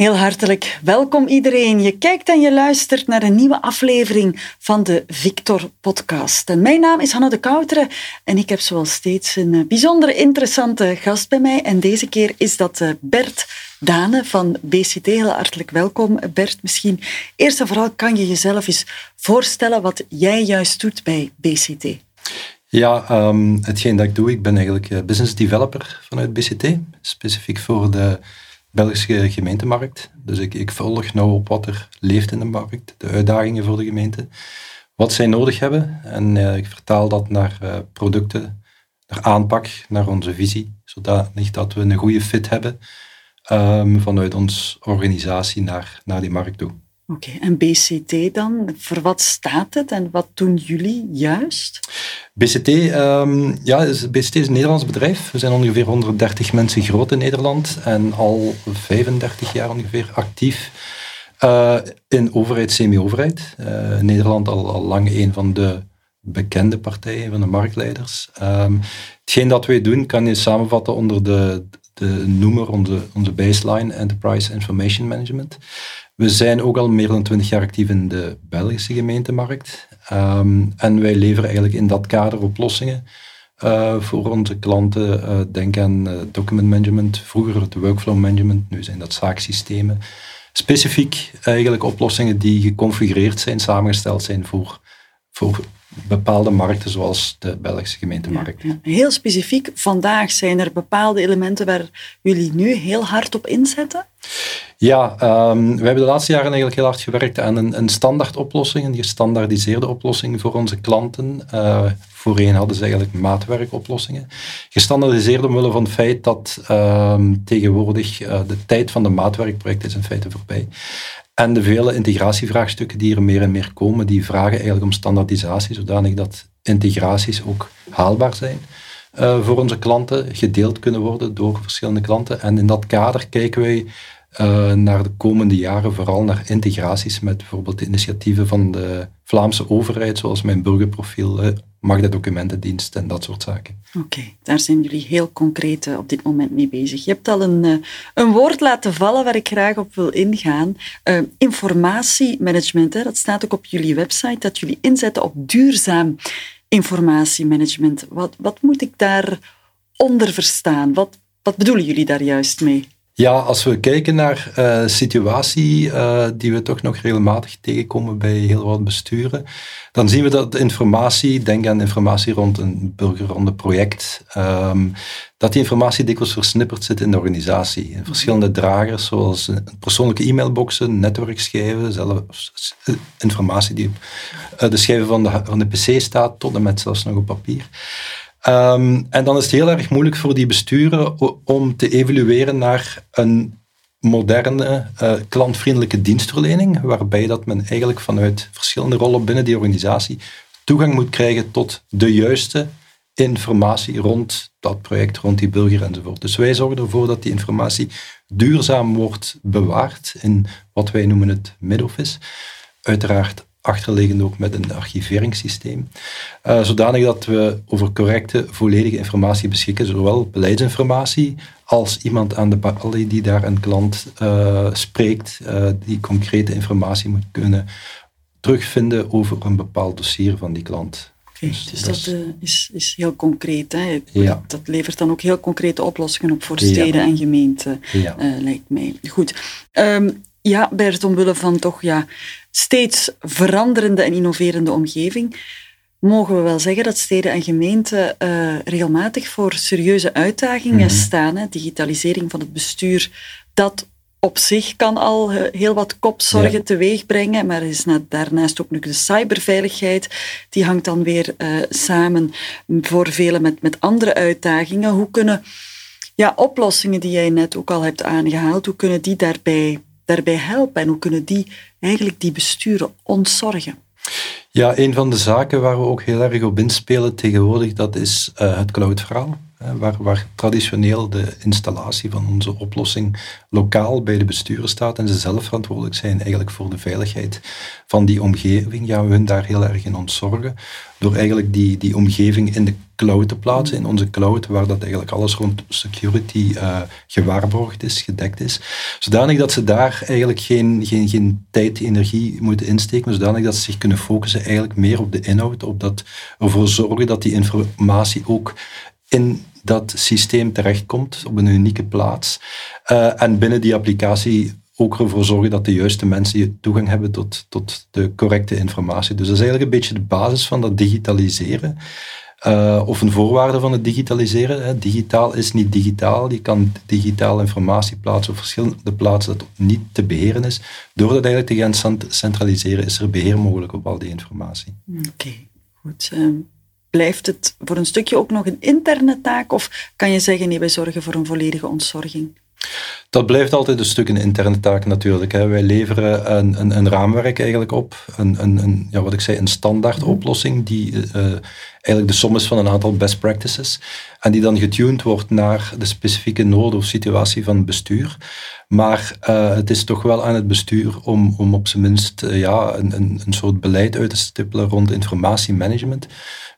Heel hartelijk welkom iedereen. Je kijkt en je luistert naar een nieuwe aflevering van de Victor Podcast. En mijn naam is Hanna de Kouteren en ik heb zoals steeds een bijzonder interessante gast bij mij. En deze keer is dat eh, Bert Dane van BCT. Heel hartelijk welkom Bert. Misschien eerst en vooral kan je jezelf eens voorstellen wat jij juist doet bij BCT. Ja, um, hetgeen dat ik doe, ik ben eigenlijk eh, business developer vanuit BCT, specifiek voor de Belgische gemeentemarkt. Dus ik, ik volg nou op wat er leeft in de markt, de uitdagingen voor de gemeente, wat zij nodig hebben. En uh, ik vertaal dat naar uh, producten, naar aanpak, naar onze visie, zodanig dat we een goede fit hebben um, vanuit onze organisatie naar, naar die markt toe. Oké, en BCT dan, voor wat staat het en wat doen jullie juist? BCT, um, ja, is, BCT is een Nederlands bedrijf. We zijn ongeveer 130 mensen groot in Nederland en al 35 jaar ongeveer actief uh, in overheid, semi-overheid. Uh, Nederland al, al lang een van de bekende partijen, van de marktleiders. Um, hetgeen dat wij doen kan je samenvatten onder de, de noemer, onze, onze baseline Enterprise Information Management. We zijn ook al meer dan twintig jaar actief in de Belgische gemeentemarkt. Um, en wij leveren eigenlijk in dat kader oplossingen uh, voor onze klanten. Uh, denk aan uh, document management, vroeger het workflow management, nu zijn dat zaaksystemen. Specifiek eigenlijk oplossingen die geconfigureerd zijn, samengesteld zijn voor, voor bepaalde markten zoals de Belgische gemeentemarkt. Ja, Heel specifiek, vandaag zijn er bepaalde elementen waar jullie nu heel hard op inzetten? Ja, um, we hebben de laatste jaren eigenlijk heel hard gewerkt aan een, een standaard oplossing, een gestandaardiseerde oplossing voor onze klanten. Uh, voorheen hadden ze eigenlijk maatwerkoplossingen. Gestandaardiseerd omwille van het feit dat um, tegenwoordig uh, de tijd van de maatwerkproject is in feite voorbij. En de vele integratievraagstukken die er meer en meer komen, die vragen eigenlijk om standaardisatie, zodanig dat integraties ook haalbaar zijn. Uh, voor onze klanten, gedeeld kunnen worden door verschillende klanten. En in dat kader kijken wij uh, naar de komende jaren vooral naar integraties met bijvoorbeeld de initiatieven van de Vlaamse overheid, zoals mijn burgerprofiel, uh, Magda-documentendienst en dat soort zaken. Oké, daar zijn jullie heel concreet uh, op dit moment mee bezig. Je hebt al een, een woord laten vallen waar ik graag op wil ingaan. informatiemanagement, hè, dat staat ook op jullie website, dat jullie inzetten op duurzaam informatiemanagement. Wat, wat moet ik daaronder verstaan? Wat, wat bedoelen jullie daar juist mee? Ja, als we kijken naar uh, situatie uh, die we toch nog regelmatig tegenkomen bij heel wat besturen, dan zien we dat informatie, denk aan informatie rond een burgerronde project, um, dat die informatie dikwijls versnipperd zit in de organisatie. In verschillende dragers, zoals persoonlijke e-mailboxen, netwerkschijven, zelfs informatie die op de schijven van de, van de pc staat, tot en met zelfs nog op papier. Um, en dan is het heel erg moeilijk voor die besturen om te evalueren naar een moderne, uh, klantvriendelijke dienstverlening, waarbij dat men eigenlijk vanuit verschillende rollen binnen die organisatie toegang moet krijgen tot de juiste informatie rond dat project, rond die burger enzovoort. Dus wij zorgen ervoor dat die informatie duurzaam wordt bewaard in wat wij noemen het mid-office. Uiteraard achterliggend ook met een archiveringssysteem, uh, zodanig dat we over correcte, volledige informatie beschikken, zowel beleidsinformatie als iemand aan de balie die daar een klant uh, spreekt, uh, die concrete informatie moet kunnen terugvinden over een bepaald dossier van die klant. Okay, dus, dus dat, dat is, is, heel concreet. Hè? Ja. Dat levert dan ook heel concrete oplossingen op voor steden ja. en gemeenten, ja. lijkt mij. Goed. Um, ja, Bert, omwille van toch ja, steeds veranderende en innoverende omgeving, mogen we wel zeggen dat steden en gemeenten uh, regelmatig voor serieuze uitdagingen mm -hmm. staan. Hè. Digitalisering van het bestuur, dat op zich kan al heel wat kopzorgen ja. teweeg brengen, maar er is daarnaast ook nog de cyberveiligheid. Die hangt dan weer uh, samen voor velen met, met andere uitdagingen. Hoe kunnen ja, oplossingen die jij net ook al hebt aangehaald, hoe kunnen die daarbij daarbij helpen en hoe kunnen die eigenlijk die besturen ontzorgen? Ja, een van de zaken waar we ook heel erg op inspelen tegenwoordig, dat is uh, het cloud-verhaal. waar, waar traditioneel de installatie van onze oplossing lokaal bij de besturen staat en ze zelf verantwoordelijk zijn eigenlijk voor de veiligheid van die omgeving, gaan we hun daar heel erg in ontzorgen. Door eigenlijk die, die omgeving in de cloud te plaatsen, in onze cloud, waar dat eigenlijk alles rond security uh, gewaarborgd is, gedekt is. Zodanig dat ze daar eigenlijk geen, geen, geen tijd, energie moeten insteken, zodanig dat ze zich kunnen focussen eigenlijk meer op de inhoud, op dat ervoor zorgen dat die informatie ook in dat systeem terechtkomt op een unieke plaats. Uh, en binnen die applicatie ook ervoor zorgen dat de juiste mensen toegang hebben tot, tot de correcte informatie. Dus dat is eigenlijk een beetje de basis van dat digitaliseren. Uh, of een voorwaarde van het digitaliseren. Hè. Digitaal is niet digitaal. Je kan digitaal informatie plaatsen op verschillende plaatsen dat niet te beheren is. Door dat eigenlijk te gaan centraliseren is er beheer mogelijk op al die informatie. Oké, goed. Uh, blijft het voor een stukje ook nog een interne taak of kan je zeggen nee, wij zorgen voor een volledige ontzorging? Dat blijft altijd een stuk een interne taak natuurlijk. Hè. Wij leveren een, een, een, raamwerk eigenlijk op, een, een, ja, wat ik zei, een standaard mhm. oplossing die uh, eigenlijk de som is van een aantal best practices en die dan getuned wordt naar de specifieke nood of situatie van het bestuur. Maar uh, het is toch wel aan het bestuur om, om op zijn minst uh, ja, een, een, een soort beleid uit te stippelen rond informatiemanagement.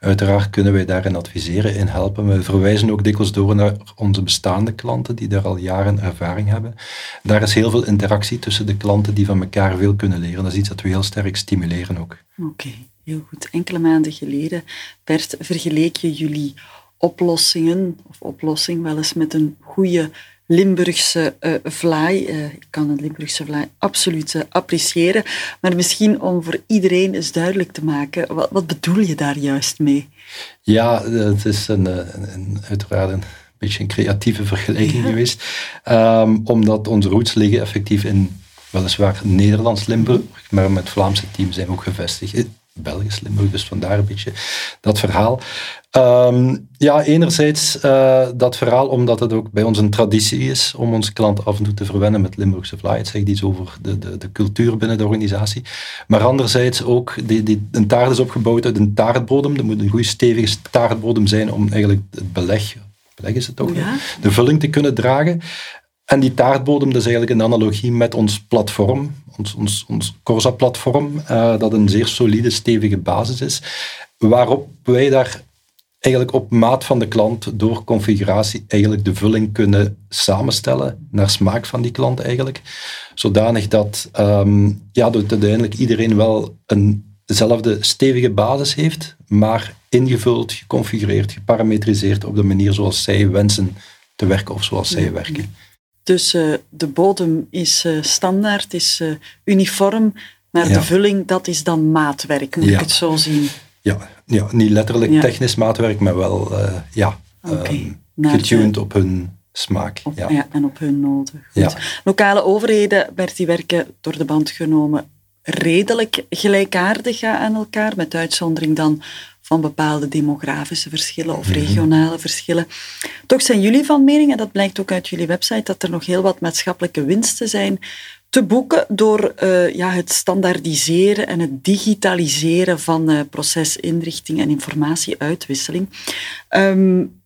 Uiteraard kunnen wij daarin adviseren, in helpen. We verwijzen ook dikwijls door naar onze bestaande klanten die daar al jaren ervaring hebben. Daar is heel veel interactie tussen de klanten die van elkaar veel kunnen leren. Dat is iets dat we heel sterk stimuleren ook. Oké, heel goed. Enkele maanden geleden, Bert, vergeleek je jullie oplossingen of oplossing wel eens met een goede Limburgse uh, vlaai. Uh, ik kan een Limburgse vlaai absoluut uh, appreciëren. Maar misschien om voor iedereen eens duidelijk te maken, wat, wat bedoel je daar juist mee? Ja, het is een, een, uiteraard een beetje een creatieve vergelijking geweest. Um, omdat onze roots liggen effectief in weliswaar Nederlands-Limburg, maar met Vlaamse team zijn we ook gevestigd. Belgisch Limburg, dus vandaar een beetje dat verhaal. Um, ja, enerzijds uh, dat verhaal omdat het ook bij ons een traditie is om onze klanten af en toe te verwennen met Limburgse fly. Het zegt iets over de, de, de cultuur binnen de organisatie. Maar anderzijds ook, die, die, een taart is opgebouwd uit een taartbodem. Er moet een goede stevige taartbodem zijn om eigenlijk het beleg, beleg is het toch, ja. de vulling te kunnen dragen. En die taartbodem, dat is eigenlijk een analogie met ons platform, ons, ons, ons Corsa-platform, uh, dat een zeer solide, stevige basis is, waarop wij daar eigenlijk op maat van de klant door configuratie eigenlijk de vulling kunnen samenstellen naar smaak van die klant eigenlijk. Zodanig dat, um, ja, dat uiteindelijk iedereen wel een dezelfde stevige basis heeft, maar ingevuld, geconfigureerd, geparametriseerd op de manier zoals zij wensen te werken of zoals zij werken. Dus uh, de bodem is uh, standaard, is uh, uniform, maar de vulling, dat is dan maatwerk, moet ik het zo zien? Ja, ja niet letterlijk technisch maatwerk, maar wel uh, ja, okay. um, getuned op hun smaak. Op, ja. ja. en op hun noden. Lokale overheden werd die werken door de band genomen redelijk gelijkaardig aan elkaar, met uitzondering dan van bepaalde demografische verschillen of mhm. regionale verschillen. Toch zijn jullie van mening, en dat blijkt ook uit jullie website, dat er nog heel wat maatschappelijke winsten zijn te boeken door uh, ja, het standaardiseren en het digitaliseren van uh, procesinrichting en informatieuitwisseling. Um,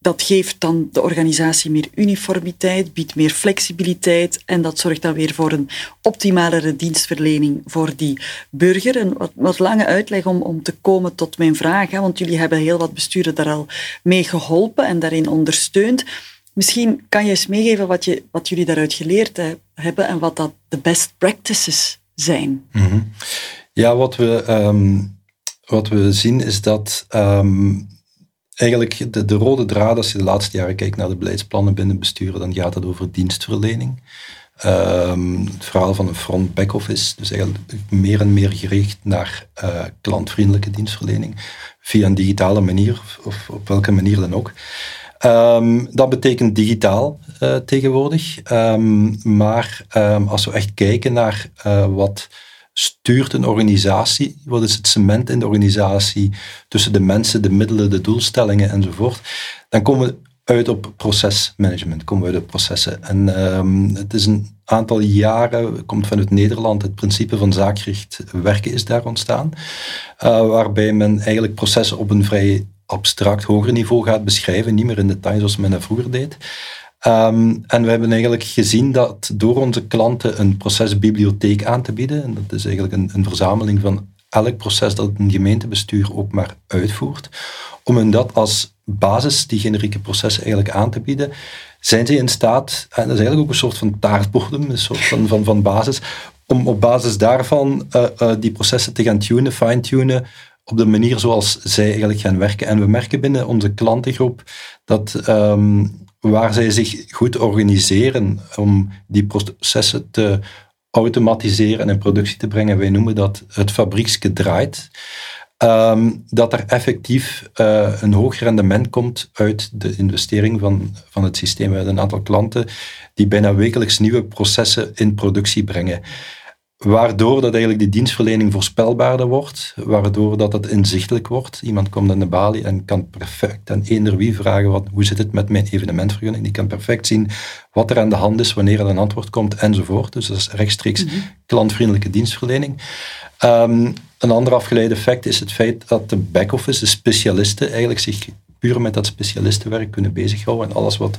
dat geeft dan de organisatie meer uniformiteit, biedt meer flexibiliteit en dat zorgt dan weer voor een optimalere dienstverlening voor die burger. Een wat, wat lange uitleg om, om te komen tot mijn vraag, hè, want jullie hebben heel wat besturen daar al mee geholpen en daarin ondersteund. Misschien kan je eens meegeven wat, je, wat jullie daaruit geleerd hebben en wat dat de best practices zijn. Mhm. Ja, wat we, um, wat we zien is dat um, eigenlijk de, de, rode draad, als je de laatste jaren kijkt naar de beleidsplannen binnen besturen, dan gaat het over dienstverlening. Um, het verhaal van een front back-office, dus eigenlijk meer en meer gericht naar uh, klantvriendelijke dienstverlening, via een digitale manier, of op welke manier dan ook. Um, dat betekent digitaal uh, tegenwoordig. Um, maar als we echt kijken naar uh, wat stuurt een organisatie, wat is het cement in de organisatie tussen de mensen, de middelen, de doelstellingen enzovoort, dan komen we uit op procesmanagement, komen we uit op processen. En het is een aantal jaren, komt vanuit Nederland, het principe van zaakgericht werken is daar ontstaan, uh, waarbij men eigenlijk processen op een vrij abstract hoger niveau gaat beschrijven, niet meer in detail zoals men dat vroeger deed. Ehm, en we hebben eigenlijk gezien dat door onze klanten een procesbibliotheek aan te bieden, en dat is eigenlijk een, een verzameling van elk proces dat een gemeentebestuur ook maar uitvoert, om hun dat als basis, die generieke processen eigenlijk aan te bieden, zijn ze in staat, en dat is eigenlijk ook een soort van taartbodem, een soort van, van, van basis, om op basis daarvan uh, uh, die processen te gaan tunen, fine-tunen, op de manier zoals zij eigenlijk gaan werken. En we merken binnen onze klantengroep dat um, waar zij zich goed organiseren om die processen te automatiseren en in productie te brengen, wij noemen dat het fabriekske draait, um, dat er effectief uh, een hoog rendement komt uit de investering van, van het systeem. We hebben een aantal klanten die bijna wekelijks nieuwe processen in productie brengen. Waardoor dat eigenlijk die dienstverlening voorspelbaarder wordt, waardoor dat het inzichtelijk wordt. Iemand komt aan de balie en kan perfect aan eender wie vragen wat, hoe zit het met mijn evenementvergunning. Die kan perfect zien wat er aan de hand is, wanneer er een antwoord komt enzovoort. Dus dat is rechtstreeks mhm. klantvriendelijke dienstverlening. Um, een ander afgeleid effect is het feit dat de back-office, de specialisten, eigenlijk zich puur met dat specialistenwerk kunnen bezighouden en alles wat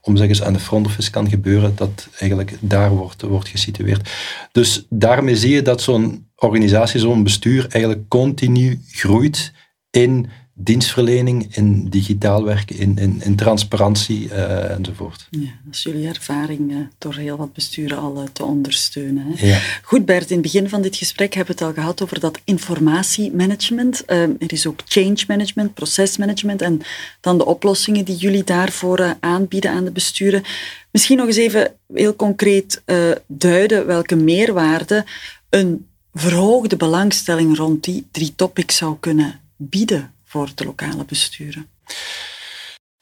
om zeggen aan de front office kan gebeuren, dat eigenlijk daar wordt, wordt gesitueerd. Dus daarmee zie je dat zo'n organisatie, zo'n bestuur eigenlijk continu groeit in dienstverlening, in digitaal werken, in, in, in transparantie uh, enzovoort. Ja, dat is jullie ervaring uh, door heel wat besturen al uh, te ondersteunen. Hè? Ja. Goed Bert, in het begin van dit gesprek hebben we het al gehad over dat informatiemanagement. er is ook change management, procesmanagement en dan de oplossingen die jullie daarvoor aanbieden aan de besturen. Misschien nog eens even heel concreet duiden welke meerwaarde een verhoogde belangstelling rond die drie topics zou kunnen bieden voor de lokale besturen?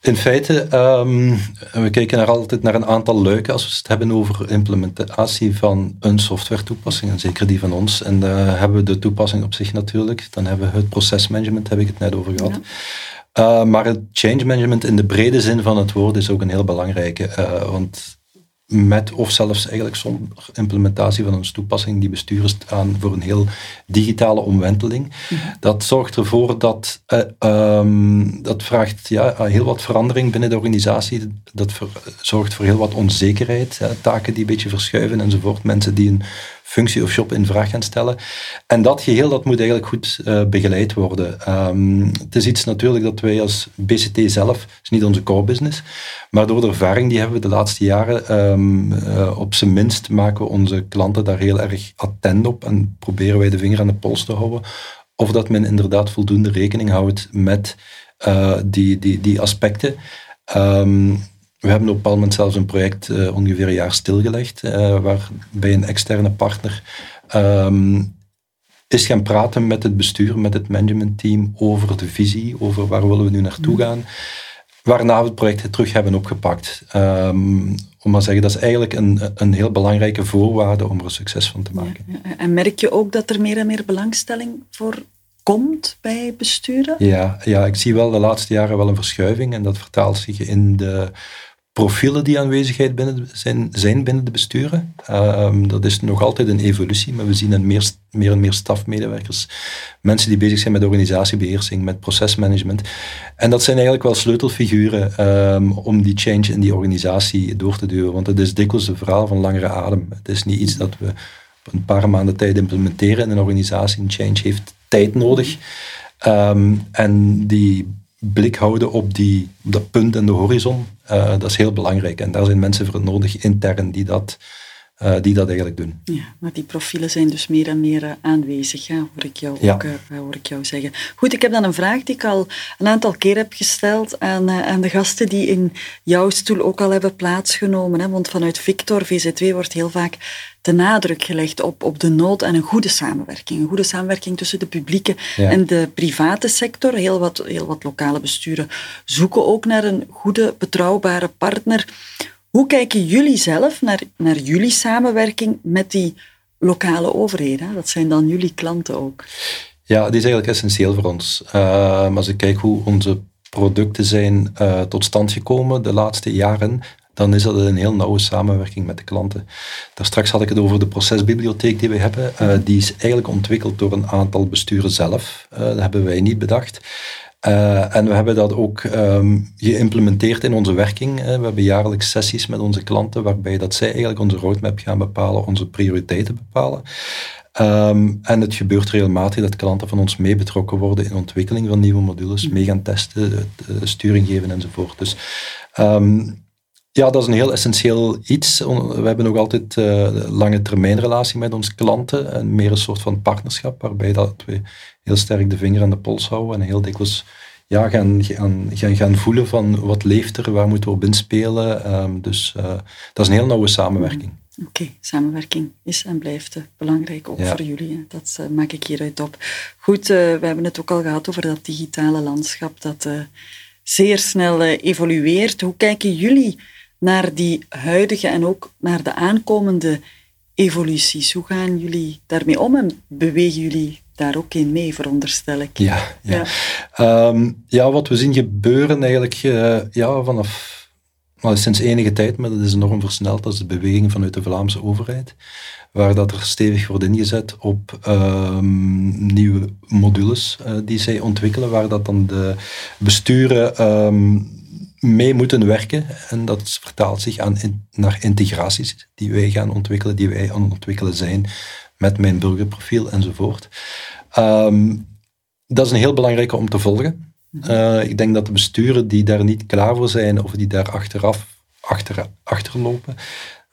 In feite, um, we kijken er altijd naar een aantal luiken als we het hebben over implementatie van een software toepassing, en zeker die van ons. En dan hebben we de toepassing op zich natuurlijk. Dan hebben we het procesmanagement, heb ik het net over gehad. Uh, maar het change management in de brede zin van het woord is ook een heel belangrijke. Uh, want met of zelfs eigenlijk zonder implementatie van een toepassing die besturen staan voor een heel digitale omwenteling. Mhm. Dat zorgt ervoor dat uh, dat vraagt ja, heel wat verandering binnen de organisatie. Dat zorgt voor heel wat onzekerheid, taken die een beetje verschuiven enzovoort. Mensen die een functie of job in vraag gaan stellen. En dat geheel dat moet eigenlijk goed uh, begeleid worden. Um, het is iets natuurlijk dat wij als BCT zelf, is niet onze core business, maar door de ervaring die hebben we de laatste jaren, um, op zijn minst maken we onze klanten daar heel erg attent op en proberen wij de vinger aan de pols te houden of dat men inderdaad voldoende rekening houdt met uh, die, die, die aspecten. Um, we hebben op een bepaald moment zelfs een project uh, ongeveer een jaar stilgelegd, uh, waarbij een externe partner um, is gaan praten met het bestuur, met het managementteam over de visie, over waar willen we nu naartoe mm. gaan. Waarna we het project terug hebben opgepakt. Um, om maar zeggen, dat is eigenlijk een, een heel belangrijke voorwaarde om er succes van te maken. Ja, en merk je ook dat er meer en meer belangstelling voor komt bij besturen? Ja, ja, ik zie wel de laatste jaren wel een verschuiving en dat vertaalt zich in de profielen die aanwezigheid binnen zijn, zijn binnen de besturen. Ehm, dat is nog altijd een evolutie, maar we zien een meer, meer en meer stafmedewerkers, mensen die bezig zijn met organisatiebeheersing, met procesmanagement. En dat zijn eigenlijk wel sleutelfiguren um, om die change in die organisatie door te duwen, want het is dikwijls een verhaal van langere adem. Het is niet iets dat we op een paar maanden tijd implementeren in een organisatie. Een change heeft tijd nodig. Um, en die blik houden op, die, dat punt en de horizon, uh, dat is heel belangrijk. En daar zijn mensen voor nodig intern die dat, uh, die dat eigenlijk doen. Ja, maar die profielen zijn dus meer en meer uh, aanwezig, hè, hoor, ik jou ja. ook, hoor ik jou zeggen. Goed, ik heb dan een vraag die ik al een aantal keer heb gesteld aan, aan de gasten die in jouw stoel ook al hebben plaatsgenomen. Hè, want vanuit Victor, VZ2, wordt heel vaak de nadruk gelegd op, op de nood aan een goede samenwerking. Een goede samenwerking tussen de publieke en de private sector. Heel wat, heel wat lokale besturen zoeken ook naar een goede, betrouwbare partner. Hoe kijken jullie zelf naar, naar jullie samenwerking met die lokale overheden? Dat zijn dan jullie klanten ook. Ja, die is eigenlijk essentieel voor ons. Uh, als ik kijk hoe onze producten zijn uh, tot stand gekomen de laatste jaren, dan is dat een heel nauwe samenwerking met de klanten. Daar straks had ik het over de procesbibliotheek die we hebben. Uh, die is eigenlijk ontwikkeld door een aantal besturen zelf. Dat hebben wij niet bedacht. Uh, en we hebben dat ook um, geïmplementeerd in onze werking. We hebben jaarlijks sessies met onze klanten waarbij dat zij eigenlijk onze roadmap gaan bepalen, onze prioriteiten bepalen. Um, en het gebeurt regelmatig dat klanten van ons mee betrokken worden in de ontwikkeling van nieuwe modules, mee gaan testen, sturing geven enzovoort. Dus um, ja, dat is een heel essentieel iets. We hebben ook altijd uh, lange termijnrelatie met onze klanten en meer een soort van partnerschap waarbij dat we heel sterk de vinger aan de pols houden en heel dikwijls ja, gaan, gaan, gaan, gaan voelen van wat leeft er, waar moeten we op inspelen. Um, dus uh, dat is een heel nauwe samenwerking. Oké, samenwerking is en blijft uh, belangrijk, ook voor jullie. Dat uh, maak ik hieruit op. Goed, we hebben het ook al gehad over dat digitale landschap dat zeer snel evolueert. Hoe kijken jullie naar die huidige en ook naar de aankomende evoluties. Hoe gaan jullie daarmee om en bewegen jullie daar ook in mee, veronderstel ik? Ja, ja. Ja, um, ja wat we zien gebeuren eigenlijk uh, ja, vanaf well, sinds enige tijd, maar dat is enorm versneld, dat is de beweging vanuit de Vlaamse overheid, waar dat er stevig wordt ingezet op um, nieuwe modules uh, die zij ontwikkelen, waar dat dan de besturen um, mee moeten werken. En dat vertaalt zich aan, naar integraties die wij gaan ontwikkelen, die wij aan het ontwikkelen zijn met mijn burgerprofiel enzovoort. Um, dat is een heel belangrijke om te volgen. Uh, ik denk dat de besturen die daar niet klaar voor zijn of die daar achteraf achter, achterlopen,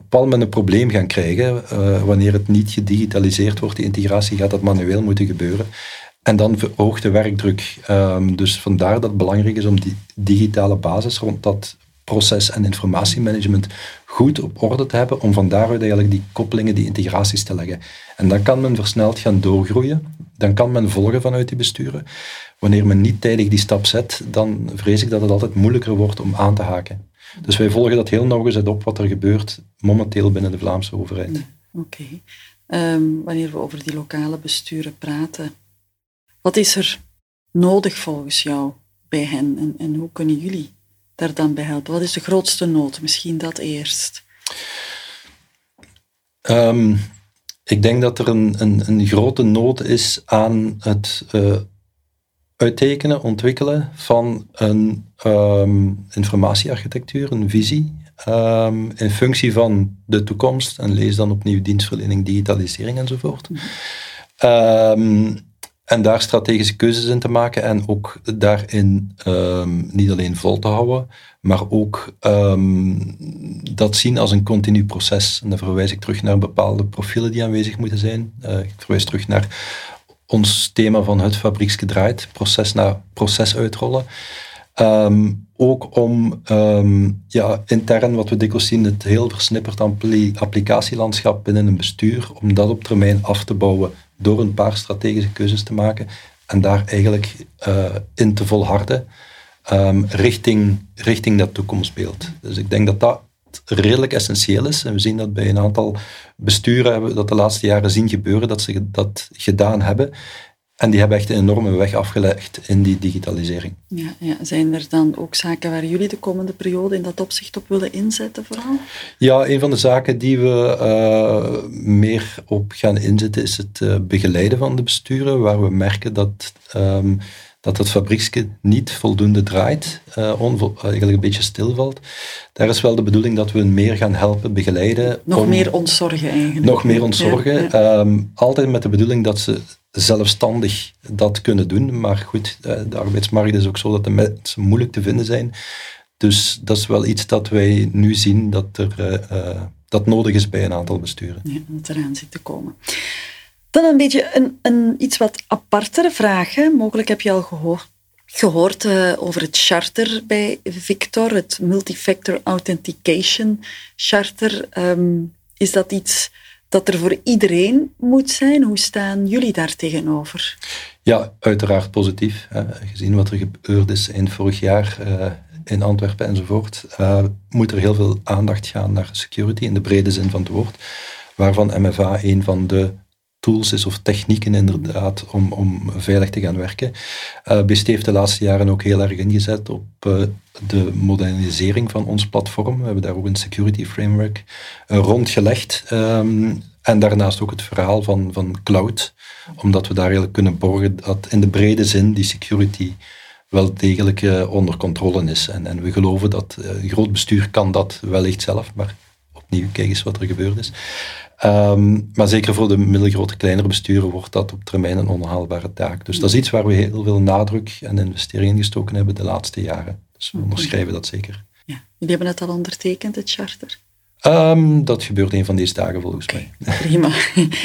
pal met een probleem gaan krijgen. Uh, wanneer het niet gedigitaliseerd wordt, die integratie, gaat dat manueel moeten gebeuren. En dan verhoogt de werkdruk. Um, dus vandaar dat het belangrijk is om die digitale basis rond dat proces- en informatiemanagement goed op orde te hebben, om van daaruit eigenlijk die koppelingen, die integraties te leggen. En dan kan men versneld gaan doorgroeien, dan kan men volgen vanuit die besturen. Wanneer men niet tijdig die stap zet, dan vrees ik dat het altijd moeilijker wordt om aan te haken. Dus wij volgen dat heel nauwgezet op wat er gebeurt momenteel binnen de Vlaamse overheid. Oké. Um, wanneer we over die lokale besturen praten, wat is er nodig volgens jou bij hen en, en hoe kunnen jullie daar dan bij helpen? Wat is de grootste nood? Misschien dat eerst. Um, ik denk dat er een, een, een, grote nood is aan het uh, uittekenen, ontwikkelen van een um, informatiearchitectuur, een visie, um, in functie van de toekomst. En lees dan opnieuw dienstverlening, digitalisering enzovoort. Mm en daar strategische keuzes in te maken en ook daarin um, niet alleen vol te houden, maar ook um, dat zien als een continu proces. En dan verwijs ik terug naar bepaalde profielen die aanwezig moeten zijn. Uh, ik verwijs terug naar ons thema van het fabrieksgedraaid, proces naar proces uitrollen. Um, ook om ja, intern, wat we dikwijls zien, het heel versnipperd applicatielandschap binnen een bestuur, om dat op termijn af te bouwen door een paar strategische keuzes te maken en daar eigenlijk uh, in te volharden um, richting, richting dat toekomstbeeld. Dus ik denk dat dat redelijk essentieel is. En we zien dat bij een aantal besturen hebben we dat de laatste jaren zien gebeuren, dat ze dat gedaan hebben. En die hebben echt een enorme weg afgelegd in die digitalisering. Ja, ja, Zijn er dan ook zaken waar jullie de komende periode in dat opzicht op willen inzetten vooral? Ja, een van de zaken die we uh, meer op gaan inzetten is het uh, begeleiden van de besturen, waar we merken dat, um, dat het fabrieksje niet voldoende draait, uh, eigenlijk een beetje stilvalt. Daar is wel de bedoeling dat we meer gaan helpen, begeleiden. Nog meer ontzorgen eigenlijk. Nog meer ontzorgen. Ja, Um, altijd met de bedoeling dat ze zelfstandig dat kunnen doen. Maar goed, eh, de arbeidsmarkt is ook zo dat de mensen moeilijk te vinden zijn. Dus dat is wel iets dat wij nu zien dat, er, uh, dat nodig is bij een aantal besturen. Ja, dat eraan zit te komen. Dan een beetje een, een iets wat apartere vraag. Mogelijk heb je al gehoord, gehoord over het charter bij Victor, het Multifactor Authentication Charter. Um, is dat iets dat er voor iedereen moet zijn. Hoe staan jullie daar tegenover? Ja, uiteraard positief. Gezien wat er gebeurd is in vorig jaar uh, in Antwerpen enzovoort, uh, moet er heel veel aandacht gaan naar security in de brede zin van het woord, waarvan MFA een van de tools is of technieken inderdaad om, om veilig te gaan werken. Uh, BST heeft de laatste jaren ook heel erg ingezet op uh, de modernisering van ons platform. We hebben daar ook een security framework uh, rondgelegd. Um, en daarnaast ook het verhaal van, van cloud, omdat we daar eigenlijk kunnen borgen dat in de brede zin die security wel degelijk onder controle is. En, en we geloven dat een groot bestuur kan dat wellicht zelf, maar opnieuw, kijk eens wat er gebeurd is. Ehm, maar zeker voor de middelgrote, kleinere besturen wordt dat op termijn een onhaalbare taak. Dus dat is iets waar we heel veel nadruk en investeringen gestoken hebben de laatste jaren. Dus we onderschrijven dat zeker. Ja. Jullie hebben het al ondertekend, het charter? Ehm, dat gebeurt een van deze dagen volgens mij. Prima.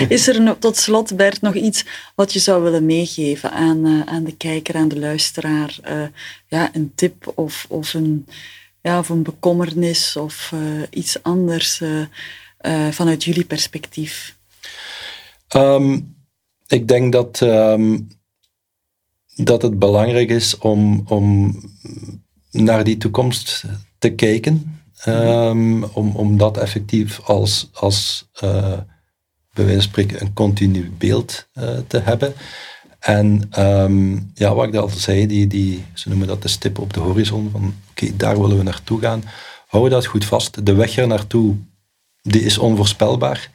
Is er tot slot, Bert, nog iets wat je zou willen meegeven aan, uh, aan de kijker, aan de luisteraar? Uh, ja, een tip of, of, een, ja, of een bekommernis of uh, iets anders vanuit jullie perspectief? Um, ik denk dat, um, dat het belangrijk is om, om naar die toekomst te kijken. Um, om, om dat effectief als, als uh, bij wijze van spreken, een continu beeld uh, te hebben. En ja, wat ik al zei, die, die, ze noemen dat de stip op de horizon, van oké, daar willen we naartoe gaan. Hou dat goed vast. De weg er naartoe, die is onvoorspelbaar.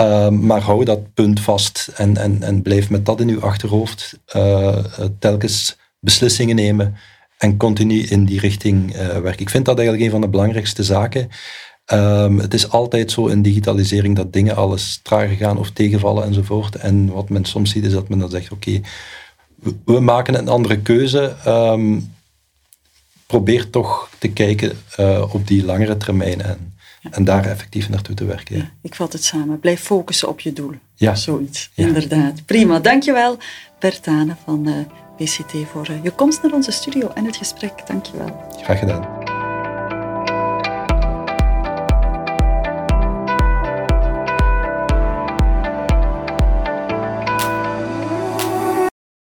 Um, maar hou dat punt vast en, en, en blijf met dat in uw achterhoofd uh, telkens beslissingen nemen en continu in die richting uh, werken. Ik vind dat eigenlijk een van de belangrijkste zaken. Um, het is altijd zo in digitalisering dat dingen alles trager gaan of tegenvallen enzovoort. En wat men soms ziet is dat men dan zegt, oké, we, maken een andere keuze. Um, probeer toch te kijken op die langere termijn en, ja. en daar effectief naartoe te werken. Ja. ik vat het samen. Blijf focussen op je doel. Ja. Zoiets, inderdaad. Prima, dankjewel Bertane van... Uh, BCT voor eh, je komst naar onze studio en het gesprek. Dankjewel. Graag gedaan.